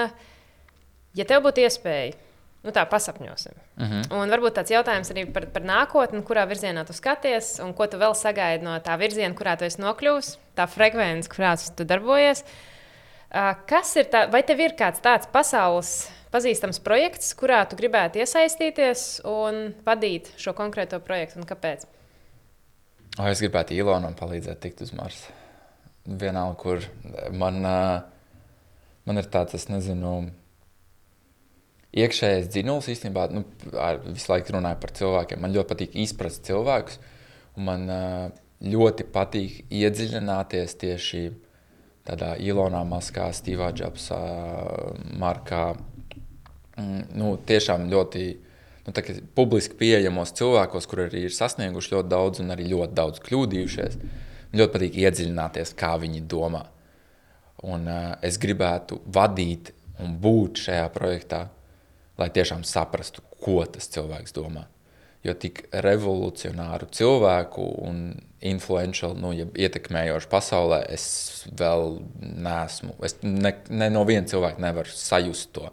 ja tev būtu iespēja, nu tā pasapņosim. Uh Mhm. -huh. Un varbūt tāds jautājums arī par, par nākotni, kurā virzienā tu skaties, un ko tu vēl sagaidi no tā virziena, kurā tu esi nokļuvis, tā frekvence, kurā tu darbojies. Uh, Kas ir tā, vai tev ir kāds tāds pasaules pazīstams projekts, kurā tu gribētu iesaistīties un vadīt šo konkrēto projektu, un kāpēc? O, es gribētu Ilonam palīdzēt tikt uz Marsa. Vienalga, kur man, ā, man ir tāds, es nezinu, iekšējais dzinulis īstenībā. Nu, visu laiku runāju par cilvēkiem. Man ļoti patīk izprast cilvēkus, un man ļoti patīk iedziļināties tieši tādā Ilonā, Maskā, Stīvā Džabsā, Markā. Mm, Nu, tiešām ļoti nu, publiski pieejamos cilvēkos, kur arī ir sasnieguši ļoti daudz un arī ļoti daudz kļūdījušies. Man ļoti patīk iedziļināties, kā viņi domā. Un, uh, es gribētu vadīt un būt šajā projektā, lai tiešām saprastu, ko tas cilvēks domā. Jo tik revolucionāru cilvēku un influential, nu, ja ietekmējošu pasaulē, es vēl neesmu. Es ne, ne no viena cilvēka nevaru sajust to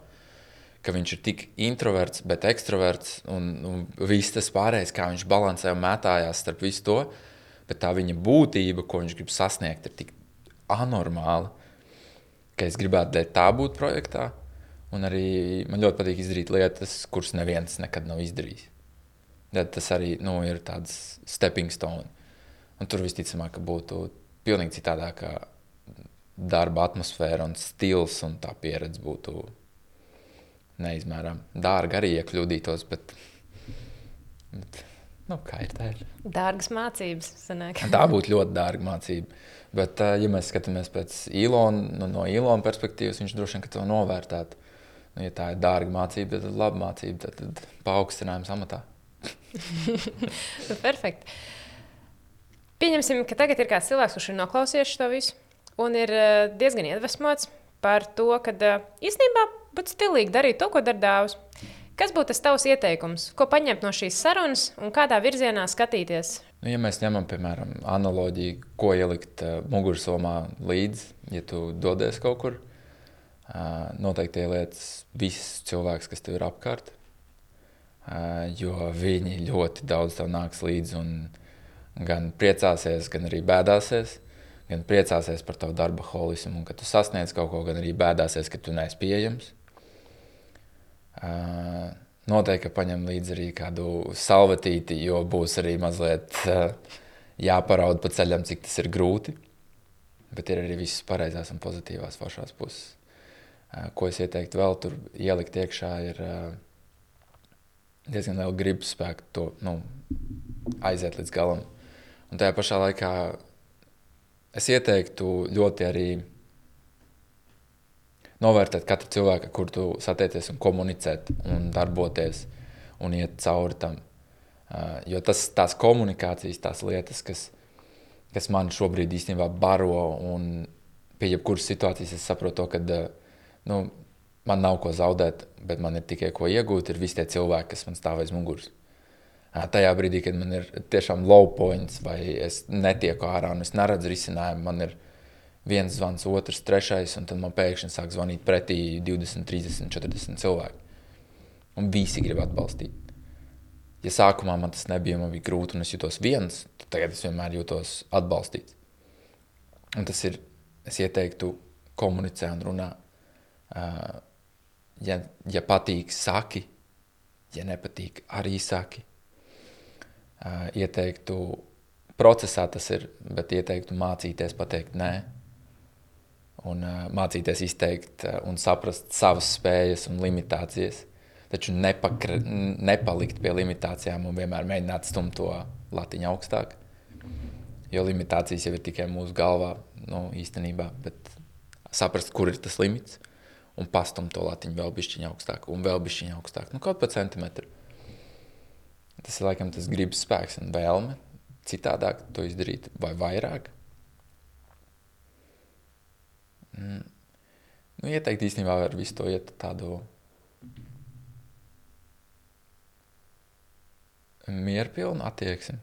ka viņš ir tik introverts, bet ekstraverts un, un viss tas pārējais, kā viņš balansē un mētājās starp visu to. Bet tā viņa būtība, ko viņš grib sasniegt, ir tik anormāla, ka es gribētu dēļ tā būt projektā. Un arī man ļoti patīk izdarīt lietas, kuras neviens nekad nav izdarījis. Tad tas arī nu, ir tāds stepping stone. Un tur visticamāk, ka būtu pilnīgi citādāka darba atmosfēra un stils, un tā pieredze būtu neizmērām dārga arī, ja kļūdītos. Bet, bet, nu, kā ir tā? Ir. Dārgas mācības. Sanāk. Tā būtu ļoti dārga mācība. Bet, ja mēs skatāmies pēc Ilona, nu, no Ilona perspektīvas, viņš droši vien to novērtētu. Nu, ja tā ir dārga mācība, tad laba mācība, tad, tad paaugstinājums amatā. Nu, Perfekti. Pieņemsim, ka tagad ir kāds cilvēks, kurš ir noklausījies šo visu un ir eh, diezgan iedvesmots par to, ka eh, īstenībā būtu stilīgi darīt to, ko dara dāvs. Kas būtu tas tavs ieteikums? Ko paņemt no šīs sarunas un kādā virzienā skatīties? Nu, ja mēs ņemam, piemēram, analoģiju, ko ielikt uh, mugursomā līdzi, ja tu dodies kaut kur, noteikti ieliec visus cilvēkus, kas tev ir apkārt. Jo viņi ļoti daudz tev nāks līdzi un gan priecāsies, gan arī bēdāsies. Gan priecāsies par tavu darba holismu, ka tu sasniedz kaut ko, gan arī bēdāsies, ka tu neesi pieejams. Noteikti paņem līdzi arī kādu salvetīti, jo būs arī mazliet uh, jāparaud pa ceļam, cik tas ir grūti. Bet ir arī visas pareizās un pozitīvās foršās puses. Uh, ko es ieteiktu vēl tur ielikt iekšā, ir uh, diezgan liela gribas spēka to nu, aiziet līdz galam. Un tajā pašā laikā es ieteiktu ļoti arī novērtēt katru cilvēku, kur tu satiecies un komunicēt, un darboties un iet cauri tam. Uh, jo tas tās komunikācijas, tās lietas, kas, kas man šobrīd īstenībā baro, un pie jebkuras situācijas es saprotu, ka uh, nu, man nav ko zaudēt, bet man ir tikai ko iegūt, ir visi tie cilvēki, kas man stāv aiz muguras. Tajā brīdī, kad man ir tiešām low points, vai es netieku ārā un es neredzu risinājumu, man ir viens zvans, otrs, trešais, un tad man pēkšņi sāk zvanīt pretī 20, 30, 40 cilvēki. Un visi grib atbalstīt. Ja sākumā man tas nebija, man bija grūti, un es jutos viens, tad tagad es vienmēr jūtos atbalstīts. Un tas ir, es ieteiktu, komunicē un runā. Ja, ja patīk, saki, ja nepatīk, arī saki. Ieteiktu, procesā tas ir, bet ieteiktu mācīties pateikt nē. Un mācīties izteikt un saprast savas spējas un limitācijas. Taču nepakra, nepalikt pie limitācijām un vienmēr mēģināt stumt to latiņu augstāk. Jo limitācijas jau ir tikai mūsu galvā, nu, īstenībā. Bet saprast, kur ir tas limits un pastumt to latiņu vēl bišķiņu augstāk un vēl bišķiņu augstāk. Nu, kaut pa centimetru. Tas ir laikam tas gribas spēks un vēlme citādāk to izdarīt vai vairāk. Mm. Nu, ieteikt īstenībā ar visu to iet tādu mierpilnu attieksmi.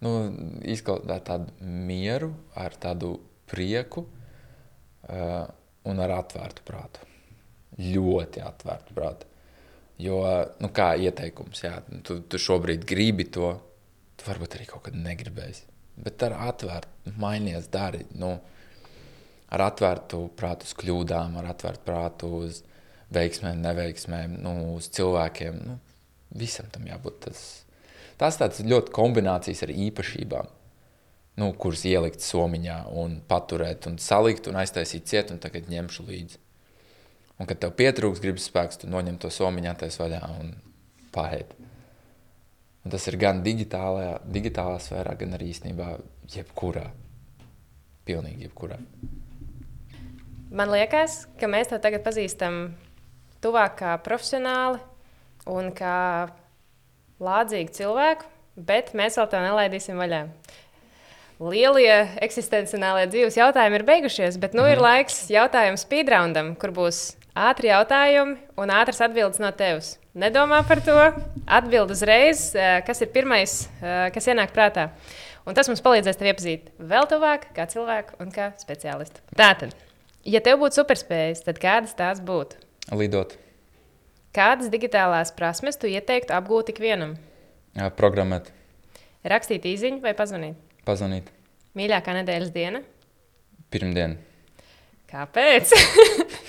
Nu, izklaidēt tādu mieru, ar tādu prieku uh, un ar atvērtu prātu. Ļoti atvērtu prātu. Jo, nu, kā ieteikums, jā, tu, tu šobrīd gribi to, tu varbūt arī kaut kad negribēsi. Bet ar atvērtu, mainies, dari. Nu, ar atvērtu prātu uz kļūdām, ar atvērtu prātu uz veiksmēm, neveiksmēm, nu, uz cilvēkiem. Nu, visam tam jābūt. Tas, tas tāds ļoti kombinācijas ar īpašībām, nu, kuras ielikt somiņā un paturēt un salikt un aiztaisīt ciet un tagad ņemšu līdzi. Un, kad tev pietrūks gribas spēks, tu noņem to somiņu, attaisno vaļā un paēd. Un tas ir gan digitālajā, digitālā sfērā, gan arī īstenībā jebkurā. Pilnīgi jebkurā. Man liekas, ka mēs to tagad pazīstam tuvāk kā profesionāli un kā lādzīgu cilvēku, bet mēs vēl to nelaidīsim vaļā. Lielie eksistenciālie dzīves jautājumi ir beigušies, bet nu mm. ir laiks jautājumu speedroundam, kur būs ātri jautājumi un ātras atbildes no tevis. Nedomā par to, atbild uzreiz, eh, kas ir pirmais, eh, kas ienāk prātā. Un tas mums palīdzēs tev iepazīt vēl tuvāk, kā cilvēku un kā speciālistu. Tātad, ja tev būtu superspējas, tad kādas tās būtu? Lidot, Kādas digitālās prasmes tu ieteiktu apgūt ikvienam? programmēt, Rakstīt īsiņu vai pazvanīt? Pazvanīt. Mīļākā nedēļas diena? Pirmdien. Kāpēc?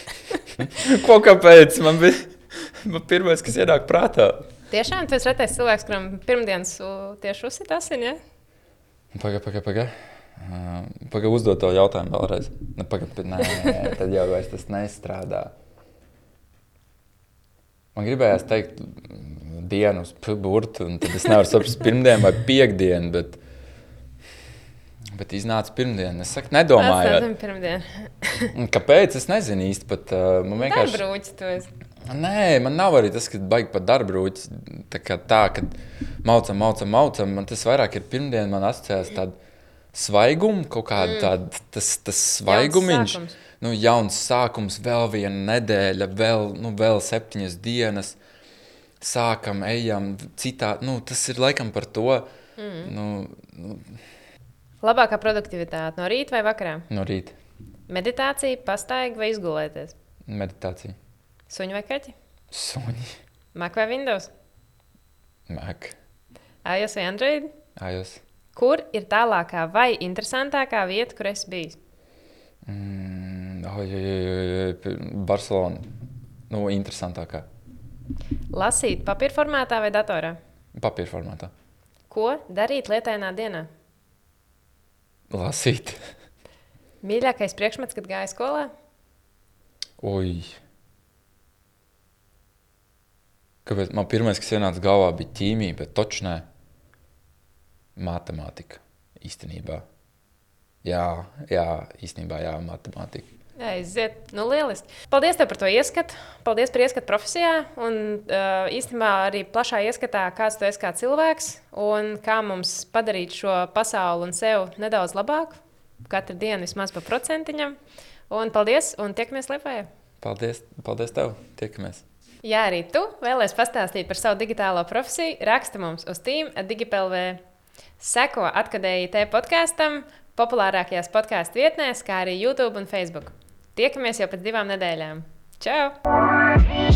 Ko kāpēc? Man bija man pirmais, kas ienāk prātā. Tiešām tas ir retais cilvēks, kuram pirmdienas tieši uzsita asiņa. Ja? Pagaid, pagaid, pagaid. Uh, Pagaid, uzdod to jautājumu vēlreiz. Nu, pagaid, bet nē, tad jau tas nestrādā. Man gribējās teikt p- burtu, un tad es nevaru saprast pirmdienu vai piekdienu, bet, bet iznāca pirmdiena. Es saku, nedomāju. Atstājam pirmdienu. Un Kāpēc? Es nezinu īsti pat. Uh, man vienkārši... Tu esi. Nē, man nav arī tas, ka baigi pat darba rūķis. Tā kā tā, kad maucam, maucam, maucam, man tas vairāk ir pirmdiena, man asociējas tāda svaiguma, kaut kāda mm. tāda, tas, tas svaigumiņš. sākums. Nu, jauns sākums, vēl viena nedēļa, vēl, nu, vēl septiņas dienas. Sākam, ejam, citā. Nu, tas ir laikam par to. Mm. Nu, nu, Labākā produktivitāte no rīta vai vakarā? no rīta Meditācija, pastaiga vai izgulēties? meditācija. Suņi vai kaķi? Suņi, Mac vai Windows? Mac, iOS vai Android? iOS. Kur ir tālākā vai interesantākā vieta, kur es biju? Mm, oj, oj, oj, oj, Barcelona. Nu, interesantākā. Lasīt papīra formātā vai datorā? Papīra formātā. Ko darīt lietainā dienā? Lasīt. Mīļākais priekšmets, kad gāja skolā? Ui. Kāpēc? Man pirmais, kas ienāca galvā, bija ķīmija, bet taču nē. Matemātika īstenībā. Jā, jā, īstenībā jā, matemātika. Aiziet, nu lieliski. Paldies par to ieskatu. Paldies par ieskatu profesijā. Un uh, īstenībā arī plašā ieskatā, kāds tu esi kā cilvēks un kā mums padarīt šo pasauli un sev nedaudz labāku. Katru dienu vismaz pa procentiņam. Un paldies, un tiekamies Lietuvā! Paldies, paldies tev! Tiekamies! Ja arī tu vēlēsies pastāstīt par savu digitālo profesiju, raksta mums uz Team DigiPLV. Seko atkadēji te podkāstam, populārākajās podkāstu vietnēs, kā arī YouTube un Facebook. Tiekamies jau pēc divām nedēļām. Čau!